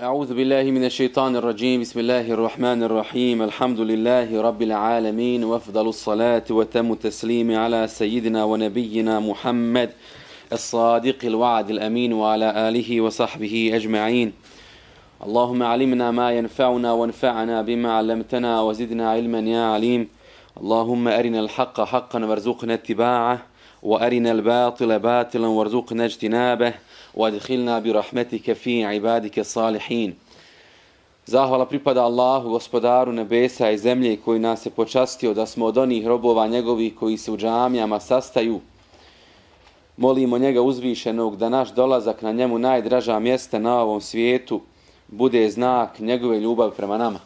أعوذ بالله من الشيطان الرجيم. بسم الله الرحمن الرحيم. الحمد لله رب العالمين وأفضل الصلاة وتم التسليم على سيدنا ونبينا محمد الصادق الوعد الأمين وعلى آله وصحبه أجمعين. اللهم علمنا ما ينفعنا وانفعنا بما علمتنا وزدنا علما يا عليم. اللهم أرنا الحق حقا وارزقنا اتباعه وأرنا الباطل باطلا وارزقنا اجتنابه. وادخلنا برحمتك في عبادك الصالحين Zahvala pripada Allahu, gospodaru nebesa i zemlje koji nas je počastio da smo od onih robova njegovih koji se u džamijama sastaju. Molimo njega uzvišenog da naš dolazak na njemu najdraža mjesta na ovom svijetu bude znak njegove ljubavi prema nama.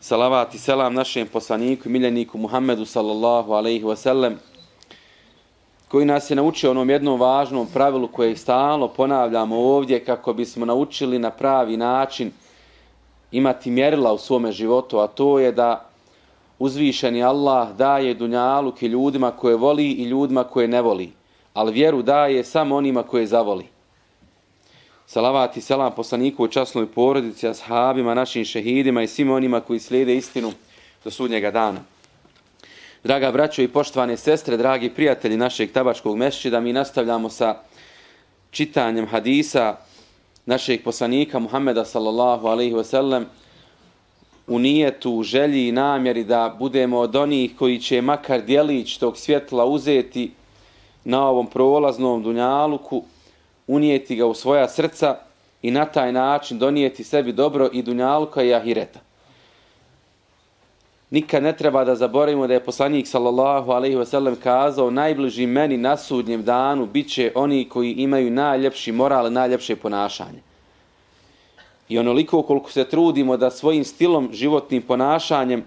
Salavat i selam našem poslaniku i miljeniku Muhammedu sallallahu alaihi wa sallam koji nas je naučio onom jednom važnom pravilu koje stalno ponavljamo ovdje kako bismo naučili na pravi način imati mjerila u svome životu, a to je da uzvišeni Allah daje dunjaluk i ljudima koje voli i ljudima koje ne voli, ali vjeru daje samo onima koje zavoli. Salavat i selam poslaniku u časnoj porodici, ashabima, našim šehidima i svim onima koji slijede istinu do sudnjega dana. Draga braćo i poštovane sestre, dragi prijatelji našeg tabačkog mešćida, mi nastavljamo sa čitanjem hadisa našeg poslanika Muhammeda sallallahu alaihi ve sellem u nijetu, u želji i namjeri da budemo od onih koji će makar dijelić tog svjetla uzeti na ovom prolaznom dunjaluku, unijeti ga u svoja srca i na taj način donijeti sebi dobro i dunjaluka i ahireta nikad ne treba da zaboravimo da je poslanik sallallahu alejhi ve sellem kazao najbliži meni na sudnjem danu biće oni koji imaju najljepši moral i najljepše ponašanje. I onoliko koliko se trudimo da svojim stilom, životnim ponašanjem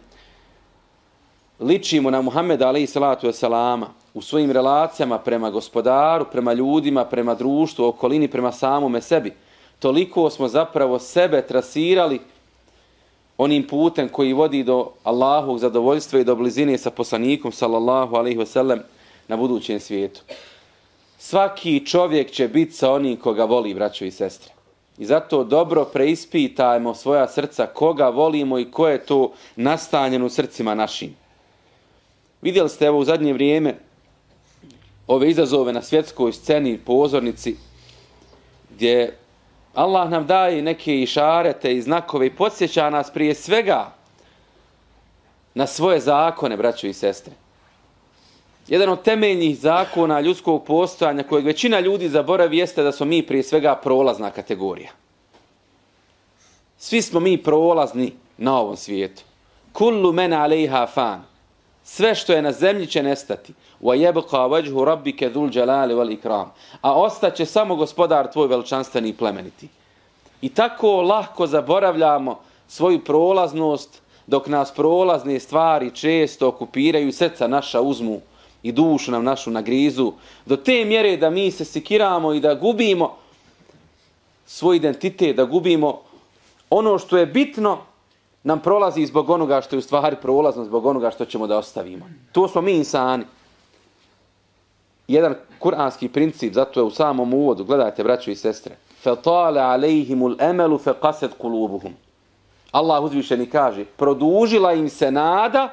ličimo na Muhammeda alejhi salatu ve selama u svojim relacijama prema gospodaru, prema ljudima, prema društvu, okolini, prema samome sebi, toliko smo zapravo sebe trasirali onim putem koji vodi do Allahovog zadovoljstva i do blizine sa poslanikom sallallahu alaihi wasallam na budućem svijetu. Svaki čovjek će biti sa onim koga voli, braćo i sestre. I zato dobro preispitajmo svoja srca koga volimo i ko je to nastanjeno u srcima našim. Vidjeli ste evo u zadnje vrijeme ove izazove na svjetskoj sceni, pozornici, gdje Allah nam daje neke išarete i znakove i podsjeća nas prije svega na svoje zakone, braćo i sestre. Jedan od temeljnih zakona ljudskog postojanja kojeg većina ljudi zaboravi jeste da smo mi prije svega prolazna kategorija. Svi smo mi prolazni na ovom svijetu. Kullu men alejha fan. Sve što je na zemlji će nestati. وَيَبْقَا yabqa رَبِّكَ ذُلْ جَلَالِ jalali wal ikram. A ostaće samo gospodar tvoj veličanstveni i plemeniti. I tako lahko zaboravljamo svoju prolaznost dok nas prolazne stvari često okupiraju srca naša uzmu i dušu nam našu na grizu do te mjere da mi se sikiramo i da gubimo svoj identitet, da gubimo ono što je bitno nam prolazi zbog onoga što je u stvari prolazno, zbog onoga što ćemo da ostavimo. To smo mi insani Jedan kuranski princip, zato je u samom uvodu, gledajte, braćo i sestre, فَطَالَ عَلَيْهِمُ الْأَمَلُ فَقَسَتْ قُلُوبُهُمْ Allah uzvišeni kaže, produžila im se nada,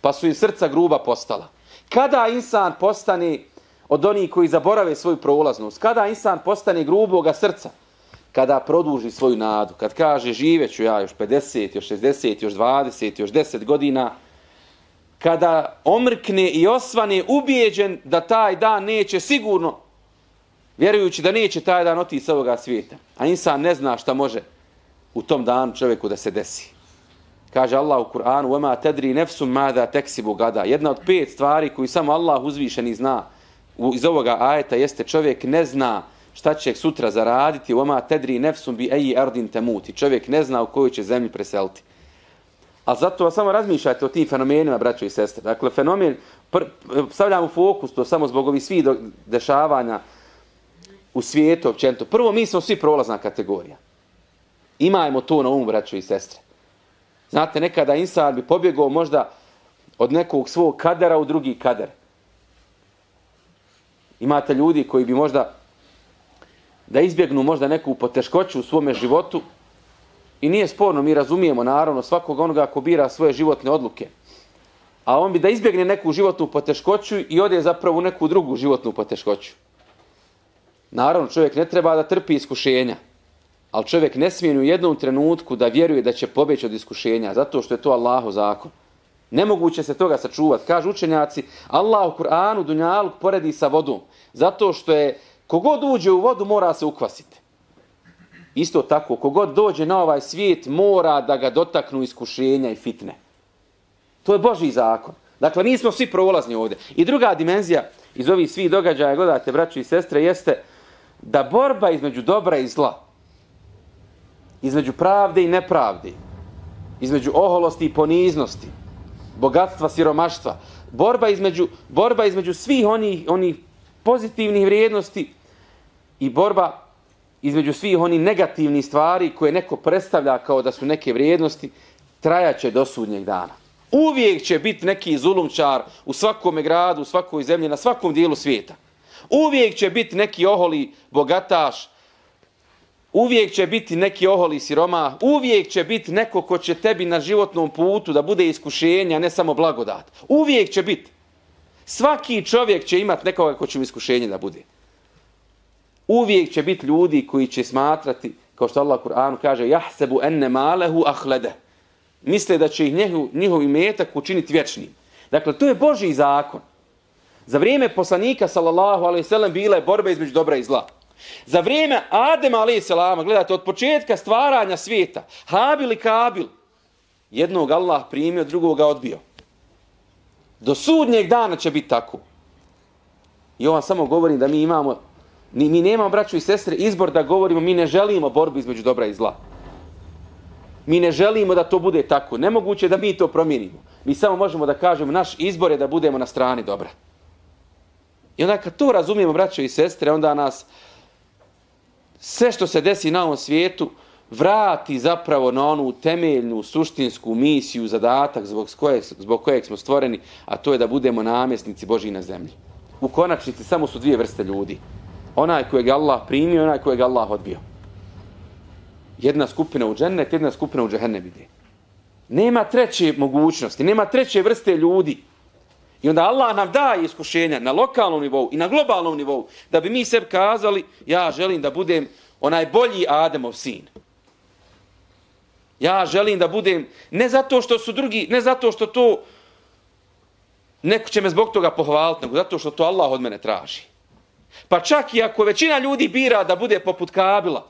pa su im srca gruba postala. Kada insan postane od onih koji zaborave svoju prolaznost, kada insan postane gruboga srca, kada produži svoju nadu, kad kaže živeću ja još 50, još 60, još 20, još 10 godina, kada omrkne i osvane ubijeđen da taj dan neće sigurno, vjerujući da neće taj dan otići s ovoga svijeta, a insan ne zna šta može u tom danu čovjeku da se desi. Kaže Allah u Kur'anu, وَمَا تَدْرِي نَفْسُ مَاذَا تَكْسِبُ gada. Jedna od pet stvari koju samo Allah uzvišeni zna iz ovoga ajeta jeste čovjek ne zna šta će sutra zaraditi, oma tedri nefsum bi eji ardin temuti. Čovjek ne zna u kojoj će zemlji preseliti. A zato samo razmišljajte o tim fenomenima, braćo i sestre. Dakle, fenomen, pr, stavljam u fokus to samo zbog ovih svih dešavanja u svijetu općenito. Prvo, mi smo svi prolazna kategorija. Imajmo to na umu, braćo i sestre. Znate, nekada insan bi pobjegao možda od nekog svog kadera u drugi kader. Imate ljudi koji bi možda da izbjegnu možda neku poteškoću u svome životu, I nije sporno, mi razumijemo naravno svakog onoga ko bira svoje životne odluke. A on bi da izbjegne neku životnu poteškoću i ode zapravo u neku drugu životnu poteškoću. Naravno, čovjek ne treba da trpi iskušenja. Ali čovjek ne smije u jednom trenutku da vjeruje da će pobeći od iskušenja, zato što je to Allahu zakon. Nemoguće se toga sačuvati. Kažu učenjaci, Allah u Kur'anu dunjaluk poredi sa vodom. Zato što je, kogod uđe u vodu mora se ukvasiti. Isto tako, kogod dođe na ovaj svijet mora da ga dotaknu iskušenja i fitne. To je Boži zakon. Dakle, nismo svi prolazni ovdje. I druga dimenzija iz ovih svih događaja, gledate, braći i sestre, jeste da borba između dobra i zla, između pravde i nepravde, između oholosti i poniznosti, bogatstva, siromaštva, borba između, borba između svih onih, onih pozitivnih vrijednosti i borba između svih oni negativnih stvari koje neko predstavlja kao da su neke vrijednosti, trajaće do sudnjeg dana. Uvijek će biti neki zulumčar u svakom gradu, u svakoj zemlji, na svakom dijelu svijeta. Uvijek će biti neki oholi bogataš, uvijek će biti neki oholi siroma, uvijek će biti neko ko će tebi na životnom putu da bude iskušenja, a ne samo blagodat. Uvijek će biti. Svaki čovjek će imati nekoga ko će mu iskušenje da bude. Uvijek će biti ljudi koji će smatrati, kao što Allah Kur'anu kaže, jahsebu enne malehu ahlede. Misle da će ih njihov, njihov imetak učiniti vječnim. Dakle, to je Boži zakon. Za vrijeme poslanika, sallallahu alaihi sallam, bila je borba između dobra i zla. Za vrijeme Adema alaihi sallama, gledajte, od početka stvaranja svijeta, Habil i Kabil, jednog Allah primio, drugog odbio. Do sudnjeg dana će biti tako. I ovo samo govorim da mi imamo, mi, mi nemamo, braću i sestre, izbor da govorimo, mi ne želimo borbu između dobra i zla. Mi ne želimo da to bude tako. Nemoguće da mi to promijenimo. Mi samo možemo da kažemo, naš izbor je da budemo na strani dobra. I onda kad to razumijemo, braćo i sestre, onda nas sve što se desi na ovom svijetu vrati zapravo na onu temeljnu, suštinsku misiju, zadatak zbog kojeg, zbog kojeg smo stvoreni, a to je da budemo namjesnici Božji na zemlji. U konačnici samo su dvije vrste ljudi. Onaj kojeg Allah primio onaj kojeg Allah odbio. Jedna skupina u džennet, jedna skupina u džehennem ide. Nema treće mogućnosti, nema treće vrste ljudi. I onda Allah nam daje iskušenja na lokalnom nivou i na globalnom nivou da bi mi sebi kazali ja želim da budem onaj bolji Ademov sin. Ja želim da budem ne zato što su drugi, ne zato što to neko će me zbog toga pohvaliti, nego zato što to Allah od mene traži. Pa čak i ako većina ljudi bira da bude poput Kabila,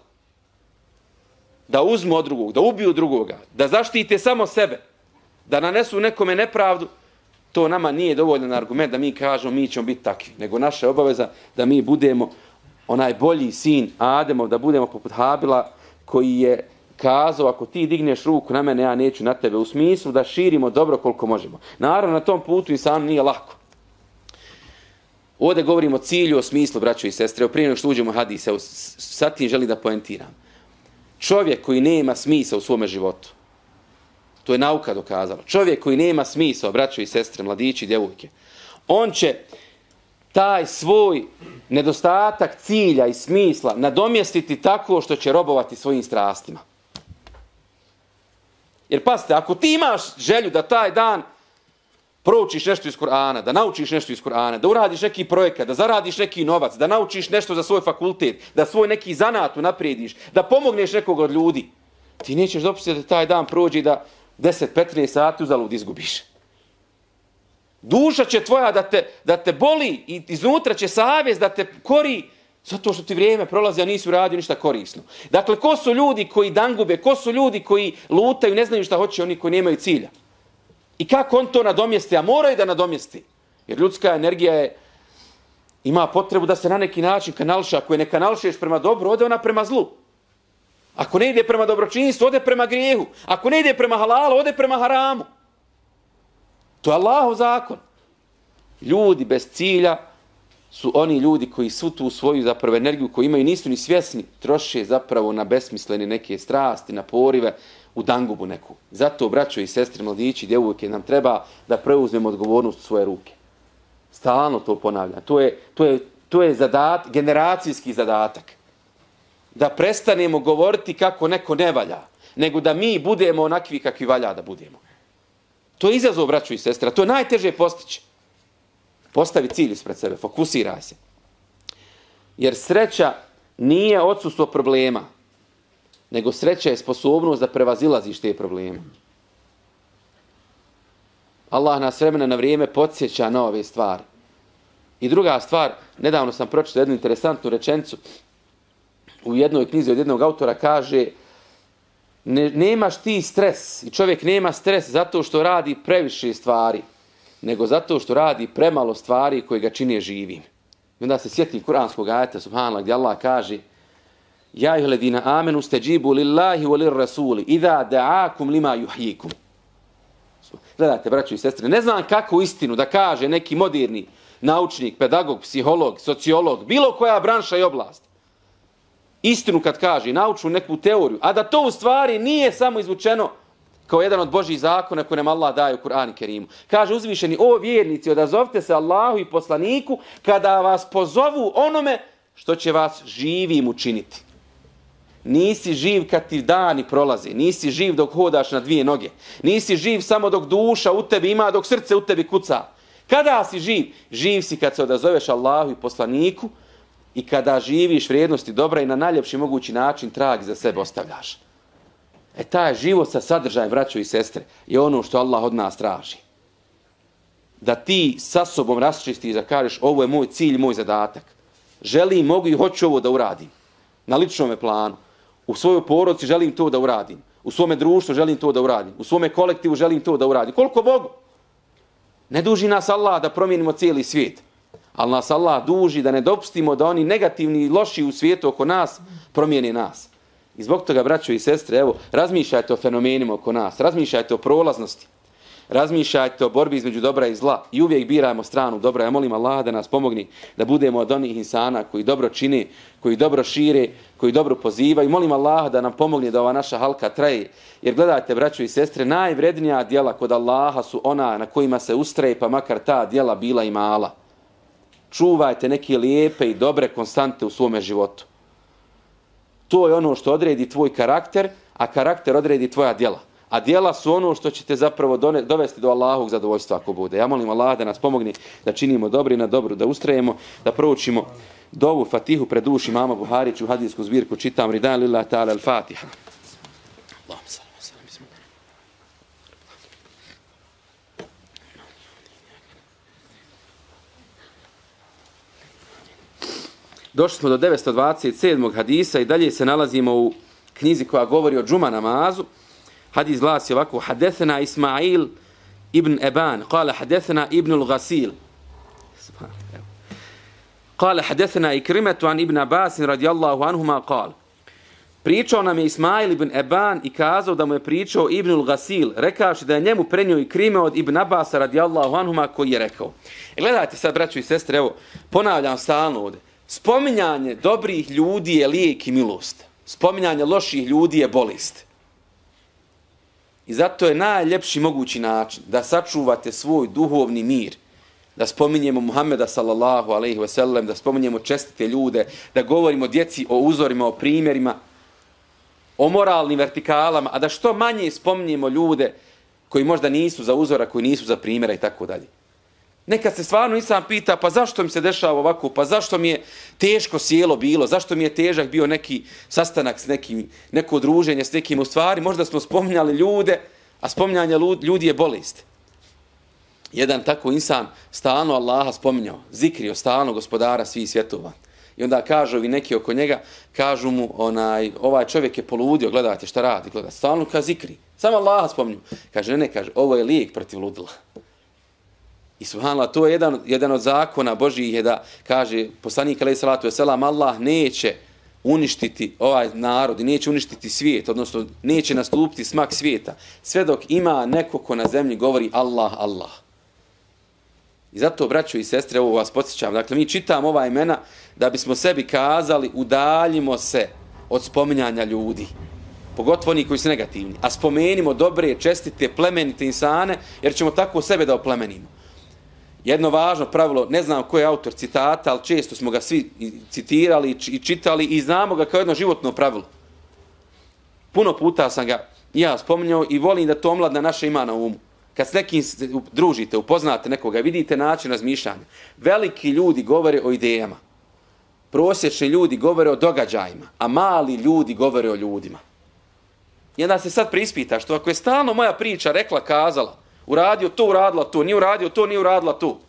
da uzmu od drugog, da ubiju drugoga, da zaštite samo sebe, da nanesu nekome nepravdu, to nama nije dovoljan argument da mi kažemo mi ćemo biti takvi, nego naša obaveza da mi budemo onaj bolji sin Ademov, da budemo poput Habila koji je kazao ako ti digneš ruku na mene, ja neću na tebe, u smislu da širimo dobro koliko možemo. Naravno, na tom putu i sam nije lako. Ovdje govorimo o cilju, o smislu, braćo i sestre, o prije što uđemo hadise, sad ti želim da poentiram. Čovjek koji nema smisa u svome životu, To je nauka dokazala. Čovjek koji nema smisla, braćo i sestre, mladići i djevojke, on će taj svoj nedostatak cilja i smisla nadomjestiti tako što će robovati svojim strastima. Jer pasite, ako ti imaš želju da taj dan proučiš nešto iz Kur'ana, da naučiš nešto iz Kur'ana, da uradiš neki projekat, da zaradiš neki novac, da naučiš nešto za svoj fakultet, da svoj neki zanat unaprijediš, da pomogneš nekog od ljudi, ti nećeš dopustiti da taj dan prođe da 10-15 sati uzalud izgubiš. Duša će tvoja da te, da te boli i iznutra će savjest da te kori zato što ti vrijeme prolazi, a nisi uradio ništa korisno. Dakle, ko su ljudi koji dangube, ko su ljudi koji lutaju, ne znaju šta hoće, oni koji nemaju cilja. I kako on to nadomjesti? A moraju da nadomjesti. Jer ljudska energija je, ima potrebu da se na neki način kanalša. Ako je ne kanalšeš prema dobru, ode ona prema zlu. Ako ne ide prema dobročinstvu, ode prema grijehu. Ako ne ide prema halalu, ode prema haramu. To je Allahov zakon. Ljudi bez cilja su oni ljudi koji svu tu svoju zapravo energiju koju imaju nisu ni svjesni, troše zapravo na besmislene neke strasti, na porive, u dangubu neku. Zato, braćo i sestre, mladići, djevojke, nam treba da preuzmemo odgovornost u svoje ruke. Stalno to ponavljam. To je, to je, to je zadat, generacijski zadatak da prestanemo govoriti kako neko ne valja. nego da mi budemo onakvi kakvi valja da budemo. To je izazov, braćo i sestra. To je najteže postići. Postavi cilj ispred sebe, fokusiraj se. Jer sreća nije odsustvo problema, nego sreća je sposobnost da prevazilaziš te probleme. Allah nas vremena na vrijeme podsjeća na ove stvari. I druga stvar, nedavno sam pročitao jednu interesantnu rečencu u jednoj knjizi od jednog autora kaže ne, nemaš ti stres i čovjek nema stres zato što radi previše stvari, nego zato što radi premalo stvari koje ga čine živim. I onda se sjeti kuranskog ajeta, subhanallah, gdje Allah kaže Ja ih ledina amenu steđibu lillahi wa lir rasuli idha da'akum lima juhikum. Gledajte, braćo i sestre, ne znam kako istinu da kaže neki moderni naučnik, pedagog, psiholog, sociolog, bilo koja branša i oblast. Istinu kad kaže, naučnu neku teoriju, a da to u stvari nije samo izvučeno kao jedan od Božih zakona koje nam Allah daje u Kur'an i Kerimu. Kaže uzvišeni, o vjernici, odazovte se Allahu i poslaniku kada vas pozovu onome što će vas živim učiniti. Nisi živ kad ti dani prolaze. Nisi živ dok hodaš na dvije noge. Nisi živ samo dok duša u tebi ima, dok srce u tebi kuca. Kada si živ? Živ si kad se odazoveš Allahu i poslaniku i kada živiš vrijednosti dobra i na najljepši mogući način trag za sebe ostavljaš. E taj život sa sadržajem, braćo i sestre, je ono što Allah od nas traži. Da ti sa sobom rasčistiš da kažeš ovo je moj cilj, moj zadatak. Želim, mogu i hoću ovo da uradim. Na ličnom planu. U svojoj porodci želim to da uradim. U svome društvu želim to da uradim. U svome kolektivu želim to da uradim. Koliko mogu? Ne duži nas Allah da promijenimo cijeli svijet. Ali nas Allah duži da ne dopustimo da oni negativni i loši u svijetu oko nas promijene nas. I zbog toga, braćo i sestre, evo, razmišljajte o fenomenima oko nas. Razmišljajte o prolaznosti razmišljajte o borbi između dobra i zla i uvijek birajmo stranu dobra. Ja molim Allah da nas pomogni da budemo od onih insana koji dobro čini, koji dobro šire, koji dobro poziva i molim Allah da nam pomogne da ova naša halka traje. Jer gledajte, braćo i sestre, najvrednija djela kod Allaha su ona na kojima se ustraje, pa makar ta djela bila i mala. Čuvajte neke lijepe i dobre konstante u svome životu. To je ono što odredi tvoj karakter, a karakter odredi tvoja djela. A dijela su ono što ćete zapravo dovesti do Allahovog zadovoljstva ako bude. Ja molim Allah da nas pomogni da činimo dobri na dobru, da ustrajemo, da proučimo dovu Fatihu pred duši mama Buhariću u hadijsku zbirku. Čitam Ridan Lillah ta'ala al-Fatiha. Došli smo do 927. hadisa i dalje se nalazimo u knjizi koja govori o džuma namazu. Hadis glasi ovako, hadethena Ismail ibn Eban, kala hadethena ibn al-Ghasil. Kala hadethena Ikrimetu an ibn Abasin radijallahu anhuma kala. Pričao nam je Ismail ibn Eban i kazao da mu je pričao Ibn al-Ghasil, rekaoši da je njemu prenio i krime od Ibn Abbasa radijallahu anhuma koji je rekao. E, gledajte sad, braću i sestre, evo, ponavljam stalno ovdje. Spominjanje dobrih ljudi je lijek i milost. Spominjanje loših ljudi je bolest. I zato je najljepši mogući način da sačuvate svoj duhovni mir, da spominjemo Muhameda sallallahu alaihi ve sellem, da spominjemo čestite ljude, da govorimo djeci o uzorima, o primjerima, o moralnim vertikalama, a da što manje spominjemo ljude koji možda nisu za uzora, koji nisu za primjera i tako dalje. Nekad se stvarno nisam pita, pa zašto mi se dešava ovako, pa zašto mi je teško sjelo bilo, zašto mi je težak bio neki sastanak s nekim, neko druženje s nekim u stvari, možda smo spominjali ljude, a spominjanje ljudi je bolest. Jedan tako insan stalno Allaha spominjao, zikrio stalno gospodara svih svjetova. I onda kažu i neki oko njega, kažu mu, onaj, ovaj čovjek je poludio, gledajte šta radi, gledajte, stalno ka zikri. Samo Allaha spominju. Kaže, ne, ne, kaže, ovo je lijek protiv ludila. I subhanallah, to je jedan, jedan od zakona Božijih je da kaže poslanik alaih salatu wasalam, Allah neće uništiti ovaj narod i neće uništiti svijet, odnosno neće nastupiti smak svijeta, sve dok ima neko ko na zemlji govori Allah, Allah. I zato, braćo i sestre, ovo vas podsjećam. Dakle, mi čitamo ova imena da bismo sebi kazali udaljimo se od spominjanja ljudi. Pogotovo oni koji su negativni. A spomenimo dobre, čestite, plemenite insane, jer ćemo tako sebe da oplemenimo jedno važno pravilo, ne znam ko je autor citata, ali često smo ga svi citirali i čitali i znamo ga kao jedno životno pravilo. Puno puta sam ga ja spominjao i volim da to omladna naša ima na umu. Kad s nekim družite, upoznate nekoga, vidite način razmišljanja. Veliki ljudi govore o idejama. Prosječni ljudi govore o događajima, a mali ljudi govore o ljudima. I onda se sad prispitaš, što ako je stalno moja priča rekla, kazala, uradio to, uradila to, nije uradio to, nije uradila to.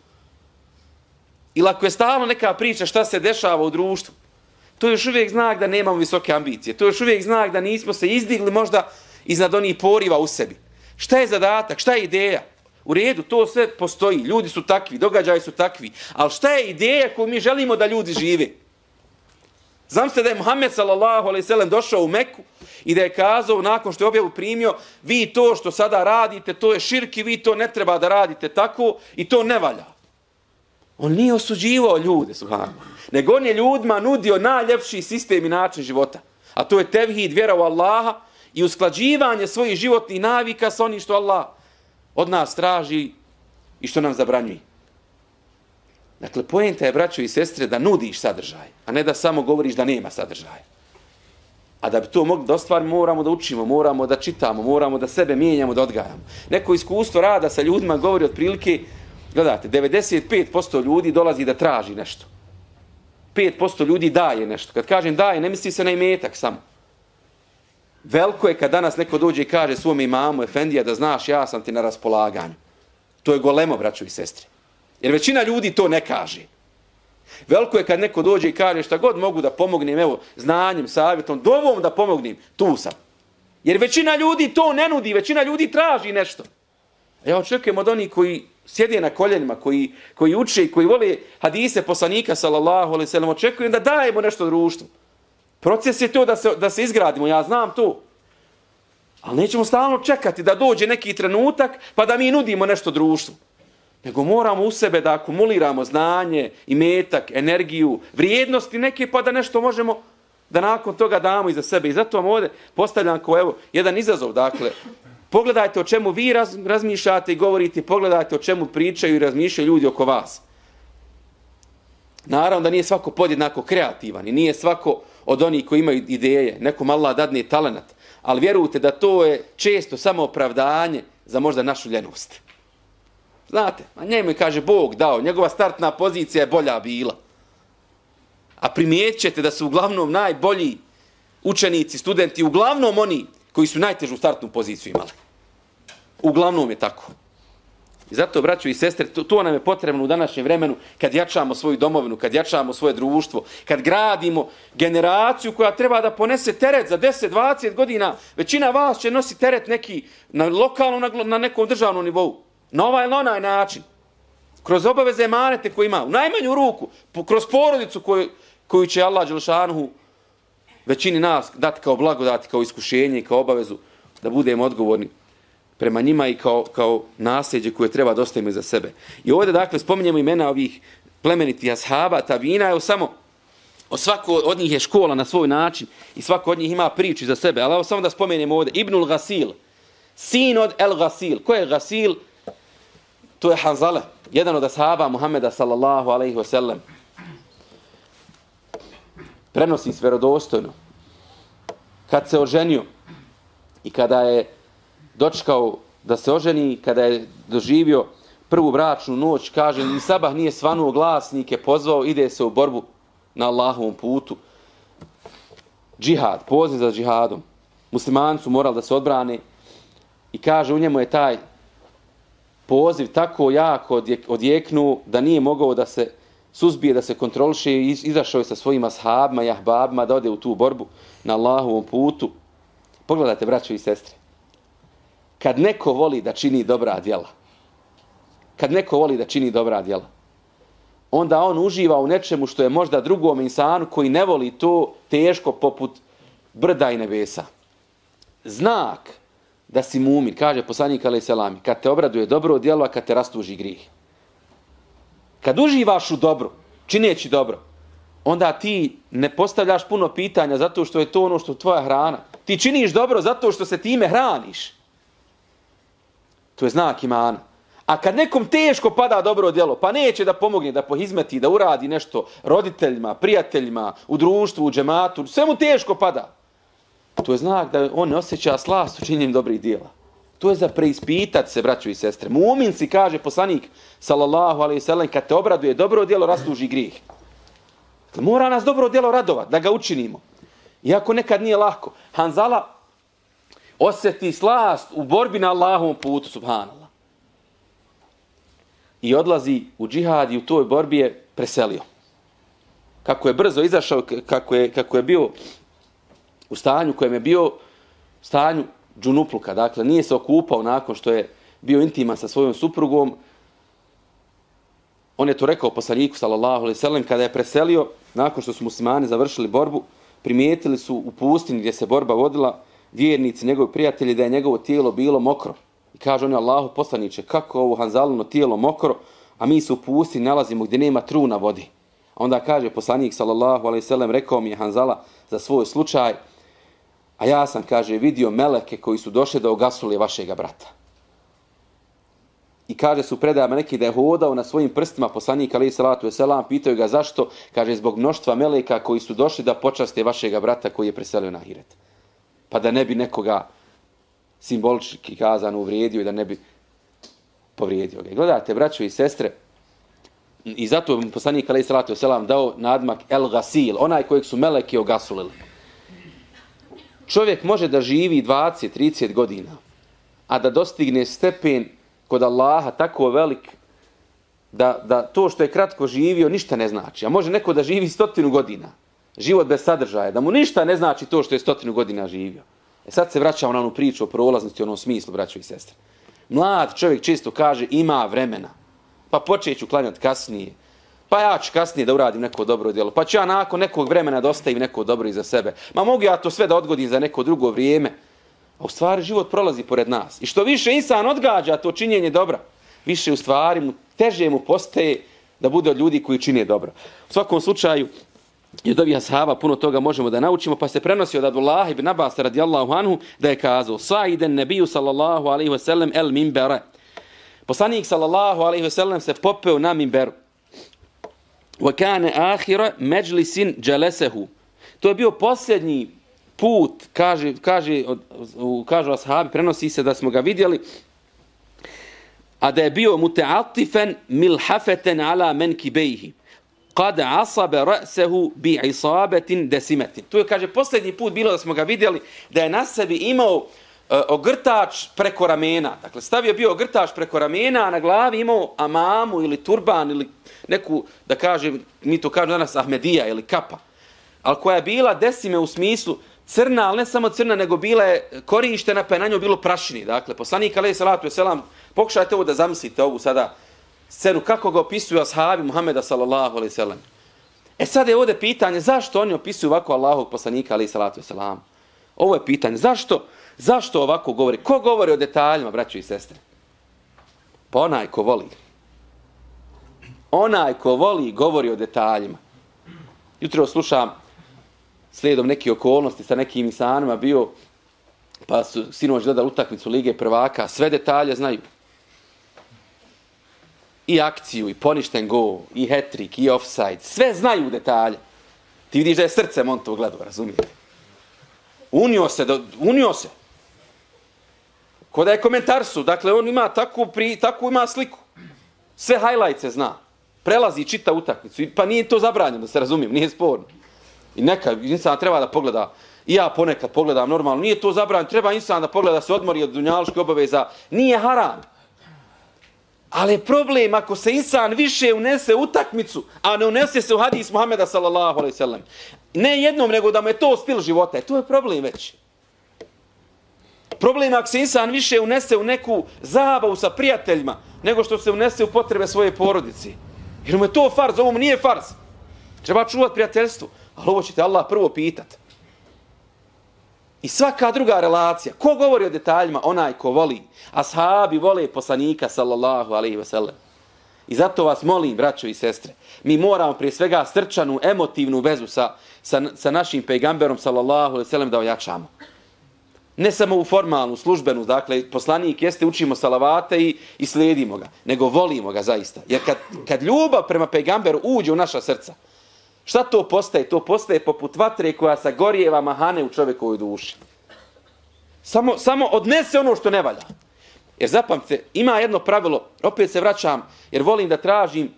Ili ako je stalno neka priča šta se dešava u društvu, to je još uvijek znak da nemamo visoke ambicije. To je još uvijek znak da nismo se izdigli možda iznad onih poriva u sebi. Šta je zadatak? Šta je ideja? U redu, to sve postoji. Ljudi su takvi, događaji su takvi. Ali šta je ideja koju mi želimo da ljudi žive? Znam se da je Muhammed sallallahu alaihi sallam došao u Meku i da je kazao nakon što je objavu primio vi to što sada radite, to je širki, vi to ne treba da radite tako i to ne valja. On nije osuđivao ljude, suhano. Nego on je ljudima nudio najljepši sistem i način života. A to je tevhid, vjera u Allaha i usklađivanje svojih životnih navika sa onim što Allah od nas traži i što nam zabranjuje. Dakle, pojenta je, braćo i sestre, da nudiš sadržaj, a ne da samo govoriš da nema sadržaja. A da bi to mogli da ostvari, moramo da učimo, moramo da čitamo, moramo da sebe mijenjamo, da odgajamo. Neko iskustvo rada sa ljudima govori otprilike, gledajte, 95% ljudi dolazi da traži nešto. 5% ljudi daje nešto. Kad kažem daje, ne misli se na imetak samo. Veliko je kad danas neko dođe i kaže svome imamu, Efendija, da znaš, ja sam ti na raspolaganju. To je golemo, braćo i sestre. Jer većina ljudi to ne kaže. Veliko je kad neko dođe i kaže šta god mogu da pomognem, evo, znanjem, savjetom, dovom da pomognem, tu sam. Jer većina ljudi to ne nudi, većina ljudi traži nešto. Ja očekujem od onih koji sjede na koljenima, koji, koji uče i koji vole hadise poslanika, sallallahu alaihi sallam, očekujem da dajemo nešto društvu. Proces je to da se, da se izgradimo, ja znam to. Ali nećemo stalno čekati da dođe neki trenutak pa da mi nudimo nešto društvu. Nego moramo u sebe da akumuliramo znanje, imetak, energiju, vrijednosti neke pa da nešto možemo da nakon toga damo iza sebe. I zato vam ovdje postavljam kao evo, jedan izazov. Dakle, pogledajte o čemu vi raz, razmišljate i govorite, pogledajte o čemu pričaju i razmišljaju ljudi oko vas. Naravno da nije svako podjednako kreativan i nije svako od onih koji imaju ideje. Nekom Allah dadne talenat. Ali vjerujte da to je često samo opravdanje za možda našu ljenost. Znate, a njemu kaže Bog dao, njegova startna pozicija je bolja bila. A primijećete da su uglavnom najbolji učenici, studenti, uglavnom oni koji su najtežu startnu poziciju imali. Uglavnom je tako. I zato, braćo i sestre, to, to nam je potrebno u današnjem vremenu kad jačamo svoju domovinu, kad jačamo svoje društvo, kad gradimo generaciju koja treba da ponese teret za 10-20 godina. Većina vas će nositi teret neki na lokalnom, na, na nekom državnom nivou. Na ovaj ili onaj način. Kroz obaveze emanete koje ima. U najmanju ruku. Po, kroz porodicu koju, koju će Allah Đelšanuhu većini nas dati kao blagodati, kao iskušenje i kao obavezu da budemo odgovorni prema njima i kao, kao nasljeđe koje treba da ostavimo za sebe. I ovdje, dakle, spominjemo imena ovih plemeniti ashaba, tabina, je samo o svako od njih je škola na svoj način i svako od njih ima priču za sebe. Ali samo da spomenemo ovdje, Ibnul Gasil, sin od El Gasil. Ko je Gasil? To je Hanzale, jedan od ashaba Muhammeda sallallahu alaihi wa sallam. Prenosi verodostojno. Kad se oženio i kada je dočkao da se oženi, kada je doživio prvu bračnu noć, kaže, ni sabah nije svanuo glasnike, pozvao, ide se u borbu na Allahovom putu. Džihad, poziv za džihadom. Muslimani su morali da se odbrane i kaže, u njemu je taj poziv tako jako odjeknu da nije mogao da se suzbije, da se kontroliše i izašao je sa svojim ashabima i ahbabima da ode u tu borbu na Allahovom putu. Pogledajte, braćo i sestre. Kad neko voli da čini dobra djela, kad neko voli da čini dobra djela, onda on uživa u nečemu što je možda drugom insanu koji ne voli to teško poput brda i nebesa. Znak da si mumin, kaže poslanik alaih salami, kad te obraduje dobro djelo, a kad te rastuži grih. Kad uživaš u dobru, čineći dobro, onda ti ne postavljaš puno pitanja zato što je to ono što je tvoja hrana. Ti činiš dobro zato što se time hraniš. To je znak imana. A kad nekom teško pada dobro djelo, pa neće da pomogne, da pohizmeti, da uradi nešto roditeljima, prijateljima, u društvu, u džematu, sve mu teško pada. To je znak da on ne osjeća slast u činjenju dobrih dijela. To je za preispitat se, braćo i sestre. Mumin si kaže poslanik, sallallahu alaihi sallam, kad te obraduje dobro djelo, rastuži grijeh. Mora nas dobro djelo radovat, da ga učinimo. Iako nekad nije lahko. Hanzala osjeti slast u borbi na Allahovom putu, subhanallah. I odlazi u džihad i u toj borbi je preselio. Kako je brzo izašao, kako je, kako je bio u stanju kojem je bio stanju džunupluka. Dakle, nije se okupao nakon što je bio intiman sa svojom suprugom. On je to rekao poslaniku, sallallahu alaihi sallam, kada je preselio, nakon što su muslimani završili borbu, primijetili su u pustinji gdje se borba vodila, vjernici, njegovi prijatelji, da je njegovo tijelo bilo mokro. I kaže on je Allahu poslaniče, kako ovo Hanzalino tijelo mokro, a mi se u pustinji nalazimo gdje nema truna vodi. A onda kaže poslanik, sallallahu alaihi sallam, rekao mi je Hanzala za svoj slučaj, A ja sam, kaže, vidio meleke koji su došli da ogasuli vašega brata. I kaže su predajama neki da je hodao na svojim prstima poslanika alaih salatu selam pitaju ga zašto, kaže, zbog mnoštva meleka koji su došli da počaste vašega brata koji je preselio na Hiret. Pa da ne bi nekoga simbolički kazan uvrijedio i da ne bi povrijedio ga. Gledajte, braćo i sestre, i zato je poslanik alaih salatu selam dao nadmak El Gasil, onaj kojeg su meleki ogasulili čovjek može da živi 20-30 godina, a da dostigne stepen kod Allaha tako velik da, da to što je kratko živio ništa ne znači. A može neko da živi stotinu godina, život bez sadržaja, da mu ništa ne znači to što je stotinu godina živio. E sad se vraćamo na onu priču o prolaznosti u onom smislu, braćo i sestre. Mlad čovjek čisto kaže ima vremena, pa počeću klanjati kasnije, pa ja ću kasnije da uradim neko dobro djelo, pa ću ja nakon nekog vremena da ostavim neko dobro iza sebe. Ma mogu ja to sve da odgodim za neko drugo vrijeme. A u stvari život prolazi pored nas. I što više insan odgađa to činjenje dobra, više u stvari mu, teže mu postaje da bude od ljudi koji čine dobro. U svakom slučaju, i od ovih ashaba puno toga možemo da naučimo, pa se prenosi od Abdullah ibn Abbas radijallahu anhu da je kazao Sa'iden nebiju sallallahu alaihi wasallam el mimbere. Poslanik sallallahu alaihi wasallam se popeo na mimberu. وَكَانَ آخِرَ مَجْلِسٍ جَلَسَهُ. To je bio posljednji put, kaže, kaže, kažu ashabi, prenosi se da smo ga vidjeli, a da je bio muta'atifan milhafeten ala mankibaihi qad asaba ra'sehu bi isabetin dasimatin. To je kaže posljednji put bilo da smo ga vidjeli da je na sebi imao uh, E, ogrtač preko ramena. Dakle stavio bio ogrtač preko ramena, a na glavi imao amamu ili turban ili neku, da kažem, mi to kažemo danas Ahmedija ili kapa, ali koja je bila desime u smislu crna, ali ne samo crna, nego bila je korištena, pa je na njoj bilo prašini. Dakle, poslanik alaih salatu je selam, pokušajte ovo da zamislite ovu sada scenu, kako ga opisuju ashabi Muhammeda sallallahu alaih salam. E sad je ovdje pitanje, zašto oni opisuju ovako Allahog poslanika alaih salatu je selam? Ovo je pitanje, zašto, zašto Zašto ovako govori? Ko govori o detaljima, braćo i sestre? Pa onaj ko voli onaj ko voli govori o detaljima. Jutro slušam slijedom neke okolnosti sa nekim insanima bio, pa su sinoć gledali utakmicu Lige prvaka, sve detalje znaju. I akciju, i poništen go, i hetrik, i offside, sve znaju detalje. Ti vidiš da je srce on to gledao, razumijete? Unio se, do, unio se. Ko da je komentar su, dakle on ima takvu, pri, takvu ima sliku. Sve highlights zna prelazi čita utakmicu. Pa nije to zabranjeno, da se razumijem, nije sporno. I neka, insan treba da pogleda, i ja ponekad pogledam normalno, nije to zabranjeno, treba insan da pogleda se odmori od dunjaloške obaveza, nije haram. Ali je problem ako se insan više unese utakmicu, a ne unese se u hadis Muhameda sallallahu alaihi sallam. Ne jednom, nego da mu je to stil života. E, to je problem već. Problem ako se insan više unese u neku zabavu sa prijateljima, nego što se unese u potrebe svoje porodici. Jer mu je to farz, ovo mu nije farz. Treba čuvati prijateljstvo. Ali ovo ćete Allah prvo pitat. I svaka druga relacija, ko govori o detaljima? Onaj ko voli. Ashabi vole poslanika, sallallahu alaihi ve sellem. I zato vas molim, braćo i sestre, mi moramo prije svega srčanu, emotivnu vezu sa, sa, sa našim pejgamberom, sallallahu alaihi ve sellem, da ojačamo ne samo u formalnu, službenu, dakle, poslanik jeste, učimo salavate i, i slijedimo ga, nego volimo ga zaista. Jer kad, kad ljubav prema pejgamberu uđe u naša srca, Šta to postaje? To postaje poput vatre koja sagorijeva mahane u čovjekovoj duši. Samo, samo odnese ono što ne valja. Jer zapamte, ima jedno pravilo, opet se vraćam, jer volim da tražim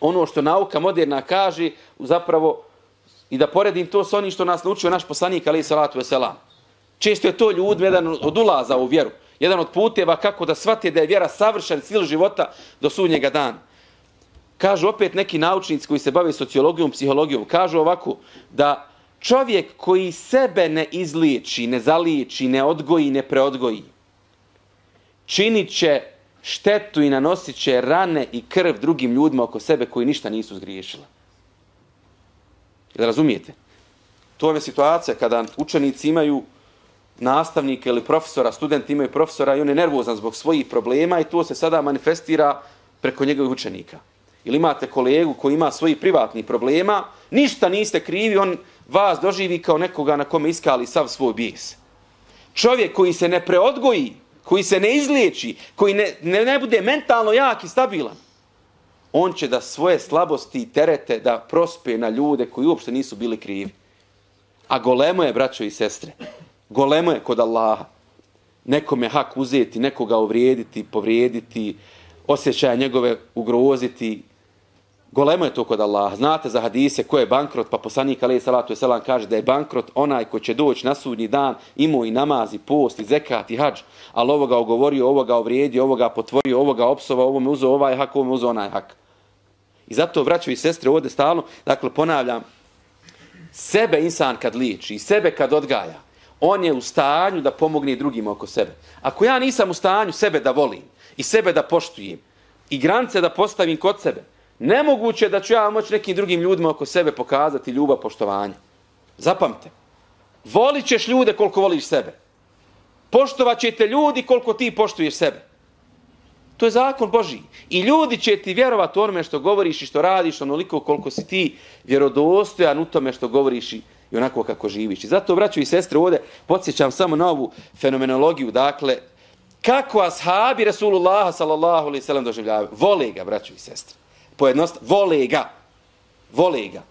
ono što nauka moderna kaže, zapravo, i da poredim to s onim što nas naučio naš poslanik, ali i salatu veselam. Često je to ljudima jedan od ulaza u vjeru. Jedan od puteva kako da shvate da je vjera savršen stil života do sunnjega dana. Kažu opet neki naučnici koji se bave sociologijom, psihologijom, kažu ovako da čovjek koji sebe ne izliječi, ne zaliječi, ne odgoji, ne preodgoji, činit će štetu i nanosit će rane i krv drugim ljudima oko sebe koji ništa nisu zgriješila. Jel razumijete? To je situacija kada učenici imaju nastavnika ili profesora, studenti imaju profesora i on je nervozan zbog svojih problema i to se sada manifestira preko njegovih učenika. Ili imate kolegu koji ima svoji privatni problema, ništa niste krivi, on vas doživi kao nekoga na kome iskali sav svoj bijes. Čovjek koji se ne preodgoji, koji se ne izliječi, koji ne, ne, ne bude mentalno jak i stabilan, on će da svoje slabosti i terete da prospe na ljude koji uopšte nisu bili krivi. A golemo je, braćo i sestre, golemo je kod Allaha. Nekome hak uzeti, nekoga uvrijediti, povrijediti, osjećaja njegove ugroziti, Golemo je to kod Allaha. Znate za hadise ko je bankrot, pa poslanik alaih salatu je selam kaže da je bankrot onaj ko će doći na sudnji dan, imao i namaz, i post, i zekat, i hađ, ali ovoga ogovorio, ovoga ovrijedio, ovoga potvorio, ovoga opsova, ovo me uzeo ovaj hak, ovo me uzeo onaj hak. I zato, vraćaju i sestre, ovdje stalno, dakle, ponavljam, sebe insan kad liči, sebe kad odgaja, on je u stanju da pomogne drugima oko sebe. Ako ja nisam u stanju sebe da volim i sebe da poštujem i grance da postavim kod sebe, Nemoguće da ću ja moći nekim drugim ljudima oko sebe pokazati ljubav, poštovanje. Zapamte. Volit ćeš ljude koliko voliš sebe. Poštovat će te ljudi koliko ti poštuješ sebe. To je zakon Boži. I ljudi će ti vjerovati onome što govoriš i što radiš onoliko koliko si ti vjerodostojan u tome što govoriš i onako kako živiš. I zato, braću i sestre, ovdje podsjećam samo na ovu fenomenologiju. Dakle, kako ashabi Rasulullaha sallallahu alaihi sallam doživljavaju. Vole ga, braću i sestre pojednost, vole ga. Vole ga.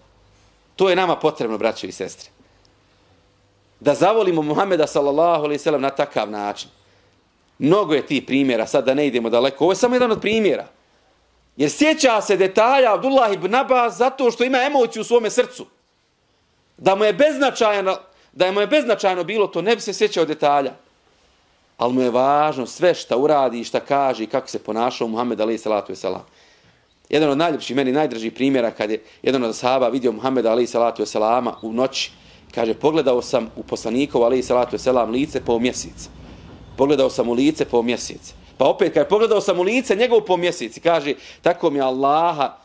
To je nama potrebno, braćo i sestre. Da zavolimo Muhameda sallallahu alaihi sallam na takav način. Mnogo je ti primjera, sad da ne idemo daleko. Ovo je samo jedan od primjera. Jer sjeća se detalja Abdullah ibn Abbas zato što ima emociju u svome srcu. Da mu je beznačajno, da je mu je beznačajno bilo to, ne bi se sjećao detalja. Ali mu je važno sve šta uradi i šta kaže i kako se ponašao Muhammed Ali salatu wasalam. Jedan od najljepših, meni najdražih primjera kad je jedan od sahaba vidio Muhammeda Ali salatu wasalama u noći, kaže, pogledao sam u poslanikov Ali salatu wasalam lice po mjesec. Pogledao sam u lice po mjesec. Pa opet, kad je pogledao sam u lice njegov po mjesec. Kaže, tako mi Allaha,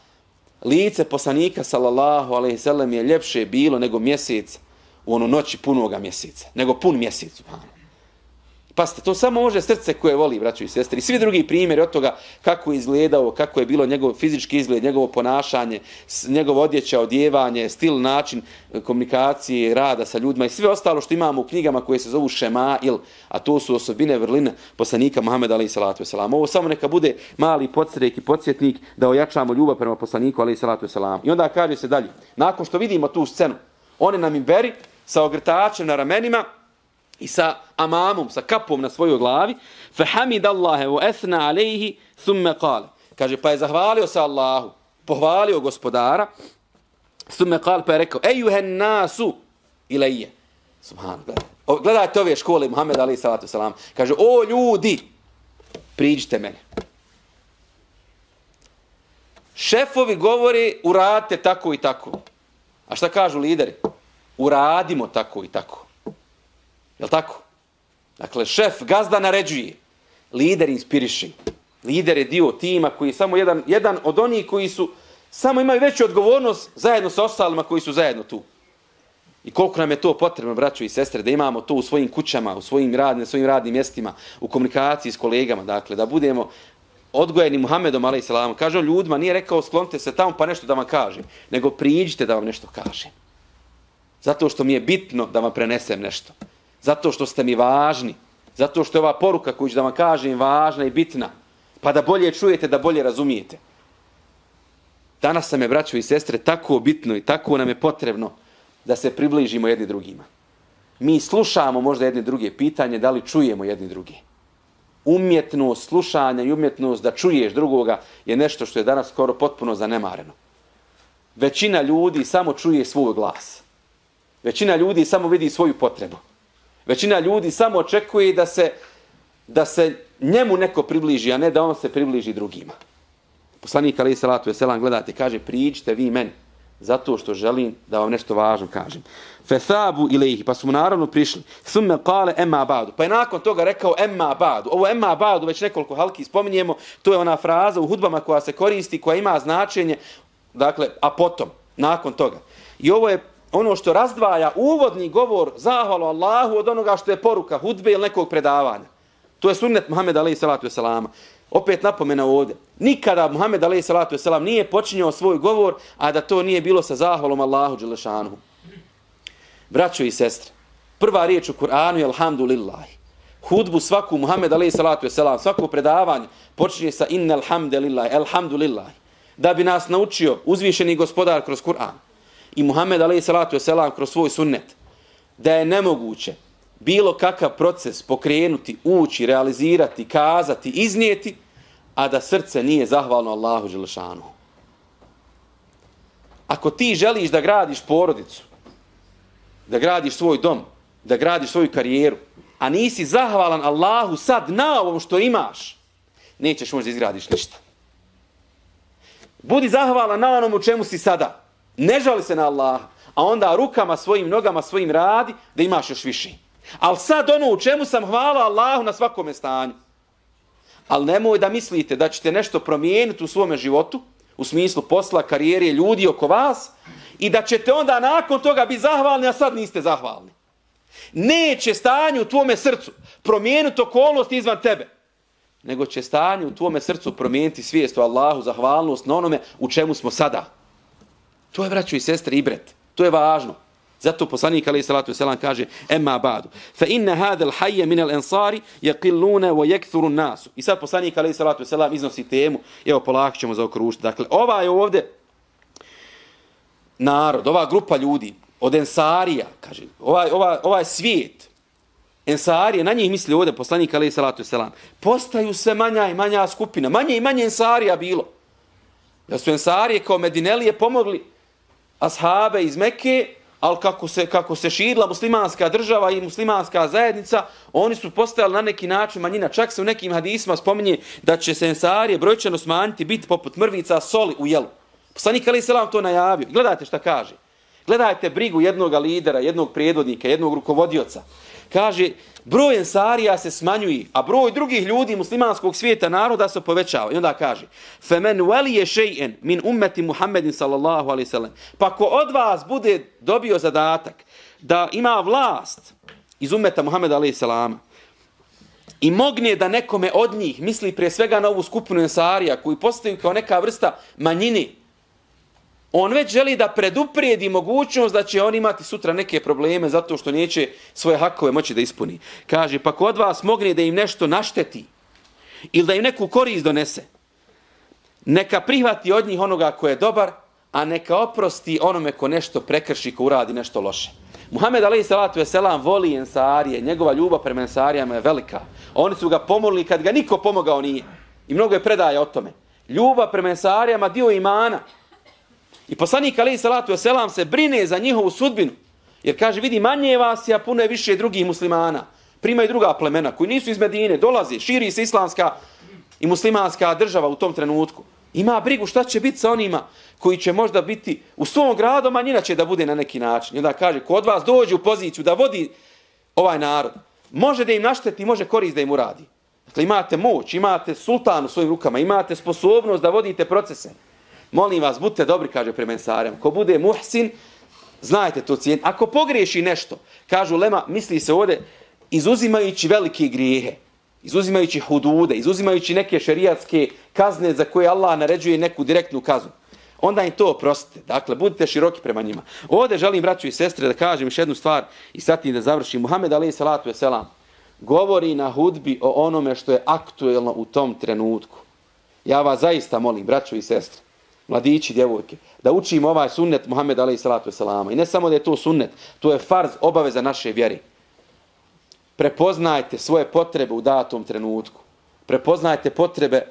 lice poslanika sallallahu alaihi sallam je ljepše bilo nego mjesec u onu noći punoga mjeseca. Nego pun mjesec, subhanu. Pazite, to samo može srce koje voli, braćo i sestre. I svi drugi primjeri od toga kako je izgledao, kako je bilo njegov fizički izgled, njegovo ponašanje, njegov odjeća, odjevanje, stil, način e, komunikacije, rada sa ljudima i sve ostalo što imamo u knjigama koje se zovu Šemail, a to su osobine vrline poslanika Muhammeda alaih salatu wasalam. Ovo samo neka bude mali podstrek i podsjetnik da ojačamo ljubav prema poslaniku alaih salatu wasalam. I onda kaže se dalje, nakon što vidimo tu scenu, one nam im beri sa ogrtačem na ramenima, i sa amamom, sa kapom na svojoj glavi, fa اللَّهَ wa athna alayhi thumma qala. Kaže pa je zahvalio se Allahu, pohvalio gospodara, thumma qala pa je rekao: "Ejuhan النَّاسُ ilayya." Subhanallah. Gledajte ove škole Muhammed ali salatu selam. Kaže: "O ljudi, priđite mene. Šefovi govori uradite tako i tako. A šta kažu lideri? Uradimo tako i tako. Je li tako? Dakle, šef gazda naređuje, lider inspiriši. Lider je dio tima koji je samo jedan, jedan od onih koji su samo imaju veću odgovornost zajedno sa ostalima koji su zajedno tu. I koliko nam je to potrebno, braćo i sestre, da imamo to u svojim kućama, u svojim radnim, svojim radnim mjestima, u komunikaciji s kolegama, dakle, da budemo odgojeni Muhammedom, ali i salam. Kaže on ljudima, nije rekao sklonite se tamo pa nešto da vam kažem, nego priđite da vam nešto kažem. Zato što mi je bitno da vam prenesem nešto. Zato što ste mi važni. Zato što je ova poruka koju ću da vam kažem važna i bitna. Pa da bolje čujete, da bolje razumijete. Danas sam je, braćo i sestre, tako bitno i tako nam je potrebno da se približimo jedni drugima. Mi slušamo možda jedne druge pitanje, da li čujemo jedni drugi. Umjetnost slušanja i umjetnost da čuješ drugoga je nešto što je danas skoro potpuno zanemareno. Većina ljudi samo čuje svoj glas. Većina ljudi samo vidi svoju potrebu. Većina ljudi samo očekuje da se, da se njemu neko približi, a ne da on se približi drugima. Poslanik Ali Salatu Veselam gledate, kaže, priđite vi meni, zato što želim da vam nešto važno kažem. Fethabu ilaihi, pa su mu naravno prišli. Thumme kale emma badu. Pa je nakon toga rekao emma badu. Ovo emma badu, već nekoliko halki spominjemo, to je ona fraza u hudbama koja se koristi, koja ima značenje, dakle, a potom, nakon toga. I ovo je ono što razdvaja uvodni govor zahvalu Allahu od onoga što je poruka hudbe ili nekog predavanja. To je sunnet Muhammed alaih salatu wasalama. Opet napomena ovdje. Nikada Muhammed alaih salatu wasalam nije počinjao svoj govor, a da to nije bilo sa zahvalom Allahu Đelešanu. Braćo i sestre, prva riječ u Kur'anu je Alhamdulillahi. Hudbu svaku Muhammed alaih salatu wasalam, svako predavanje počinje sa inna alhamdulillahi, alhamdulillahi. Da bi nas naučio uzvišeni gospodar kroz Kur'an i Muhammed alaihi salatu wasalam kroz svoj sunnet, da je nemoguće bilo kakav proces pokrenuti, ući, realizirati, kazati, iznijeti, a da srce nije zahvalno Allahu Đelešanu. Ako ti želiš da gradiš porodicu, da gradiš svoj dom, da gradiš svoju karijeru, a nisi zahvalan Allahu sad na ovom što imaš, nećeš možda izgradiš ništa. Budi zahvalan na onom u čemu si sada. Ne žali se na Allaha, a onda rukama svojim, nogama svojim radi da imaš još više. Ali sad ono u čemu sam hvala Allahu na svakome stanju. Ali nemoj da mislite da ćete nešto promijeniti u svome životu, u smislu posla, karijere, ljudi oko vas, i da ćete onda nakon toga biti zahvalni, a sad niste zahvalni. Neće stanje u tvome srcu promijeniti okolnosti izvan tebe, nego će stanje u tvome srcu promijeniti svijest o Allahu, zahvalnost na onome u čemu smo sada. To je, braćo i sestre, ibret. To je važno. Zato poslanik alejhi salatu vesselam kaže: "Emma ba'du, fa inna hadha al-hayy min al-ansari yaqilluna wa yakthuru an-nas." I sad poslanik alejhi salatu vesselam iznosi temu, evo polako ćemo zaokružiti. Dakle, ova je ovde narod, ova grupa ljudi od Ensarija, kaže, ovaj, ovaj, ovaj svijet, Ensarije, na njih misli ovdje poslanik alejhi salatu vesselam, postaju sve manja i manja skupina, manje i manje Ensarija bilo. Da su Ensarije kao Medinelije pomogli ashabe iz Mekke, ali kako se, kako se širila muslimanska država i muslimanska zajednica, oni su postali na neki način manjina. Čak se u nekim hadisma spominje da će se ensarije brojčano smanjiti biti poput mrvica soli u jelu. Poslanik Ali Selam to najavio. Gledajte šta kaže. Gledajte brigu jednog lidera, jednog prijedvodnika, jednog rukovodioca. Kaže, broj ensarija se smanjuje, a broj drugih ljudi muslimanskog svijeta naroda se povećava. I onda kaže, فَمَنْ وَلِيَ je min ummeti Muhammedin sallallahu alaihi sallam. Pa ko od vas bude dobio zadatak da ima vlast iz ummeta Muhammeda alaihi sallama i mogne da nekome od njih misli prije svega na ovu skupinu ensarija koji postaju kao neka vrsta manjini On već želi da preduprijedi mogućnost da će on imati sutra neke probleme zato što neće svoje hakove moći da ispuni. Kaže, pa kod vas mogne da im nešto našteti ili da im neku korist donese, neka prihvati od njih onoga ko je dobar, a neka oprosti onome ko nešto prekrši, ko uradi nešto loše. Muhammed Ali Salatu Veselam voli Ensarije, njegova ljubav prema Ensarijama je velika. Oni su ga pomolili kad ga niko pomogao nije. I mnogo je predaja o tome. Ljubav prema Ensarijama dio imana. I poslanik Ali Salatu Veselam se brine za njihovu sudbinu. Jer kaže, vidi, manje vas je, a puno je više drugih muslimana. Primaju druga plemena koji nisu iz Medine, dolaze, širi se islamska i muslimanska država u tom trenutku. Ima brigu šta će biti sa onima koji će možda biti u svom gradu, manjina će da bude na neki način. I onda kaže, ko od vas dođe u poziciju da vodi ovaj narod, može da im našteti, može korist da im uradi. Dakle, imate moć, imate sultan u svojim rukama, imate sposobnost da vodite procese. Molim vas, budite dobri, kaže premensarem. Ko bude muhsin, znajte to cijen. Ako pogriješi nešto, kažu Lema, misli se ovdje, izuzimajući velike grijehe, izuzimajući hudude, izuzimajući neke šerijatske kazne za koje Allah naređuje neku direktnu kaznu, onda im to oprostite. Dakle, budite široki prema njima. Ovdje želim, braću i sestre, da kažem još jednu stvar i sad da završim. Muhammed alaih salatu selam govori na hudbi o onome što je aktuelno u tom trenutku. Ja vas zaista molim, braću i sestre, mladići, djevojke, da učimo ovaj sunnet Muhammed alaih salatu wasalama. I ne samo da je to sunnet, to je farz obaveza naše vjeri. Prepoznajte svoje potrebe u datom trenutku. Prepoznajte potrebe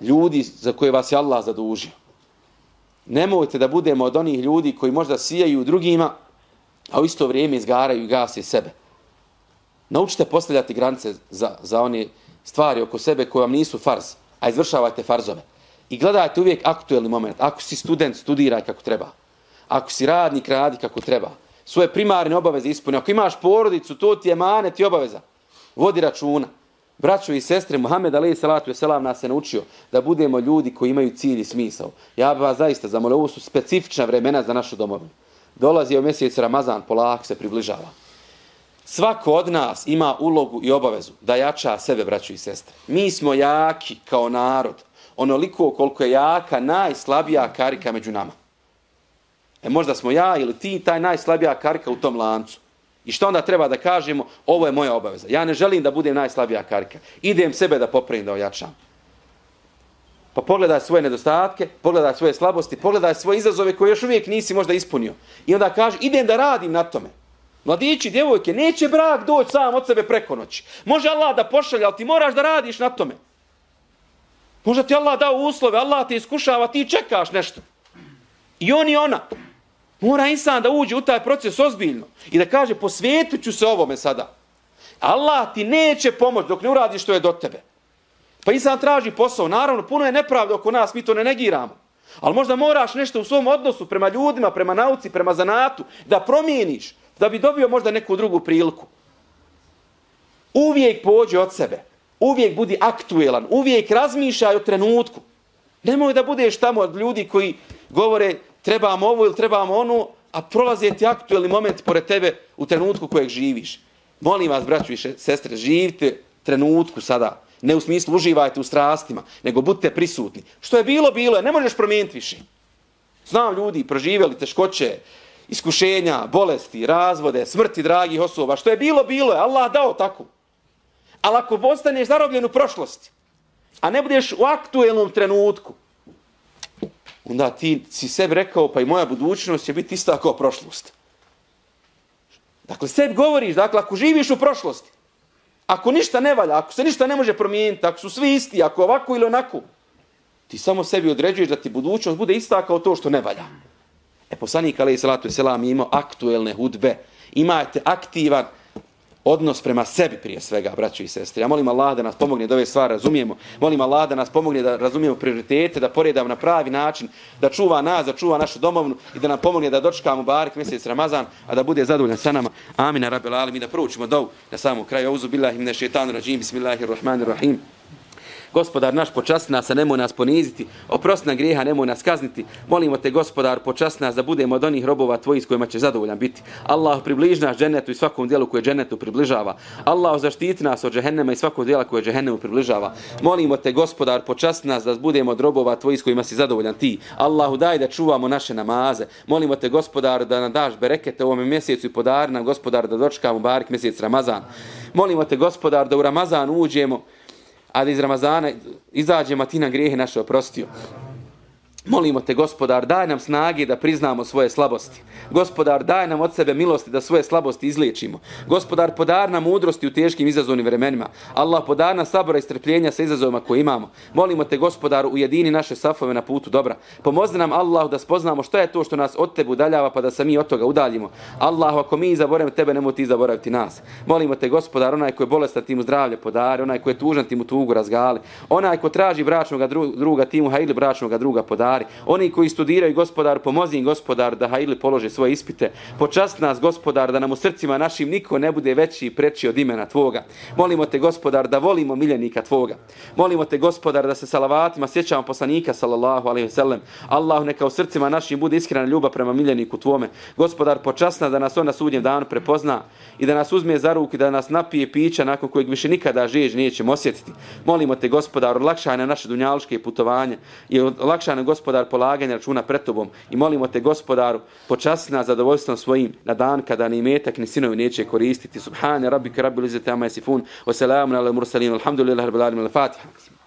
ljudi za koje vas je Allah zadužio. Nemojte da budemo od onih ljudi koji možda sijaju drugima, a u isto vrijeme izgaraju i gase sebe. Naučite postavljati granice za, za one stvari oko sebe koje vam nisu farz, a izvršavajte farzove. I gledajte uvijek aktuelni moment. Ako si student, studiraj kako treba. Ako si radnik, radi kako treba. Svoje primarne obaveze ispuni. Ako imaš porodicu, to ti je manet i obaveza. Vodi računa. Braćo i sestre, Muhammed Ali Salatu je selam nas je naučio da budemo ljudi koji imaju cilj i smisao. Ja bih vas zaista zamolio, ovo su specifična vremena za našu domovinu. Dolazi je mjesec Ramazan, polako se približava. Svako od nas ima ulogu i obavezu da jača sebe, braćo i sestre. Mi smo jaki kao narod, onoliko koliko je jaka najslabija karika među nama. E možda smo ja ili ti taj najslabija karika u tom lancu. I što onda treba da kažemo, ovo je moja obaveza. Ja ne želim da budem najslabija karika. Idem sebe da popravim, da ojačam. Pa pogledaj svoje nedostatke, pogledaj svoje slabosti, pogledaj svoje izazove koje još uvijek nisi možda ispunio. I onda kaže, idem da radim na tome. Mladići, djevojke, neće brak doći sam od sebe preko noći. Može Allah da pošalje, ali ti moraš da radiš na tome. Možda ti Allah dao uslove, Allah te iskušava, ti čekaš nešto. I on i ona. Mora insan da uđe u taj proces ozbiljno i da kaže posvetit ću se ovome sada. Allah ti neće pomoći dok ne uradi što je do tebe. Pa insan traži posao. Naravno, puno je nepravda oko nas, mi to ne negiramo. Ali možda moraš nešto u svom odnosu prema ljudima, prema nauci, prema zanatu, da promijeniš, da bi dobio možda neku drugu priliku. Uvijek pođe od sebe. Uvijek budi aktuelan. Uvijek razmišljaj o trenutku. Nemoj da budeš tamo od ljudi koji govore trebamo ovo ili trebamo ono, a prolaze ti aktuelni moment pored tebe u trenutku kojeg živiš. Molim vas, braću i sestre, živite trenutku sada. Ne u smislu uživajte u strastima, nego budite prisutni. Što je bilo, bilo je. Ne možeš promijeniti više. Znam ljudi, proživjeli teškoće, iskušenja, bolesti, razvode, smrti dragih osoba. Što je bilo, bilo je. Allah dao tako. Ali ako ostaneš zarobljen u prošlosti, a ne budeš u aktuelnom trenutku, onda ti si sebi rekao, pa i moja budućnost će biti ista kao prošlost. Dakle, sebi govoriš, dakle, ako živiš u prošlosti, ako ništa ne valja, ako se ništa ne može promijeniti, ako su svi isti, ako ovako ili onako, ti samo sebi određuješ da ti budućnost bude ista kao to što ne valja. E, poslanik, ali i salatu selam, imao aktuelne hudbe, imate aktivan odnos prema sebi prije svega, braćo i sestre. Ja molim Allah da nas pomogne da ove stvari razumijemo. Molim Allah da nas pomogne da razumijemo prioritete, da poredamo na pravi način, da čuva nas, da čuva našu domovnu i da nam pomogne da dočekamo barik mjesec Ramazan, a da bude zadovoljan sa nama. Amin, rabbi alim, i da proučimo dovu na samom kraju. Auzu billahi mine šeitanu rajim, bismillahirrahmanirrahim. Gospodar naš, počasti nas, a nemoj nas poniziti. Oprosti na grijeha, nemoj nas kazniti. Molimo te, gospodar, počasti nas da budemo od onih robova tvojih s kojima će zadovoljan biti. Allah približi nas džennetu i svakom dijelu koje džennetu približava. Allah zaštiti nas od džehennema i svakog dijela koje džehennemu približava. Molimo te, gospodar, počasti nas da budemo od robova tvojih s kojima si zadovoljan ti. Allahu daj da čuvamo naše namaze. Molimo te, gospodar, da nam daš berekete u ovom mjesecu i podari nam, gospodar, da dočekamo barik mjesec Ramazan. Molimo te, gospodar, da u Ramazan uđemo a da iz Ramazana izađemo, matina ti nam grijehe naše oprostio. Molimo te, gospodar, daj nam snage da priznamo svoje slabosti. Gospodar, daj nam od sebe milosti da svoje slabosti izliječimo. Gospodar, podar nam mudrosti u teškim izazovnim vremenima. Allah, podar nam sabora i strpljenja sa izazovima koje imamo. Molimo te, gospodar, ujedini naše safove na putu dobra. Pomozi nam, Allah, da spoznamo što je to što nas od tebe udaljava, pa da se mi od toga udaljimo. Allah, ako mi zaboravimo tebe, nemoj ti zaboraviti nas. Molimo te, gospodar, onaj koji je bolestan, ti mu zdravlje podari, onaj koji je tužan, ti mu tugu razgali. Onaj ko traži bračnog druga, ti mu hajli bračnog druga podari gospodari. Oni koji studiraju, gospodar, pomozi im, gospodar, da hajli polože svoje ispite. Počast nas, gospodar, da nam u srcima našim niko ne bude veći i preći od imena Tvoga. Molimo te, gospodar, da volimo miljenika Tvoga. Molimo te, gospodar, da se salavatima sjećamo poslanika, sallallahu alaihi ve sellem. Allah neka u srcima našim bude iskrena ljubav prema miljeniku Tvome. Gospodar, počast nas da nas on na sudnjem danu prepozna i da nas uzme za ruku da nas napije pića nakon kojeg više nikada žeđ nećemo osjetiti. Molimo te, gospodar, olakšaj na naše dunjaličke putovanje i olakšaj na gospodar, gospodar polaganja računa pred tobom i molimo te, gospodaru, počasti nas zadovoljstvom svojim na dan kada ni metak ni sinovi neće koristiti. Subhane, rabbika, rabbil lizete, ama jesifun, wa salamun ala mursalin, alhamdulillah, rabbi, al-fatiha.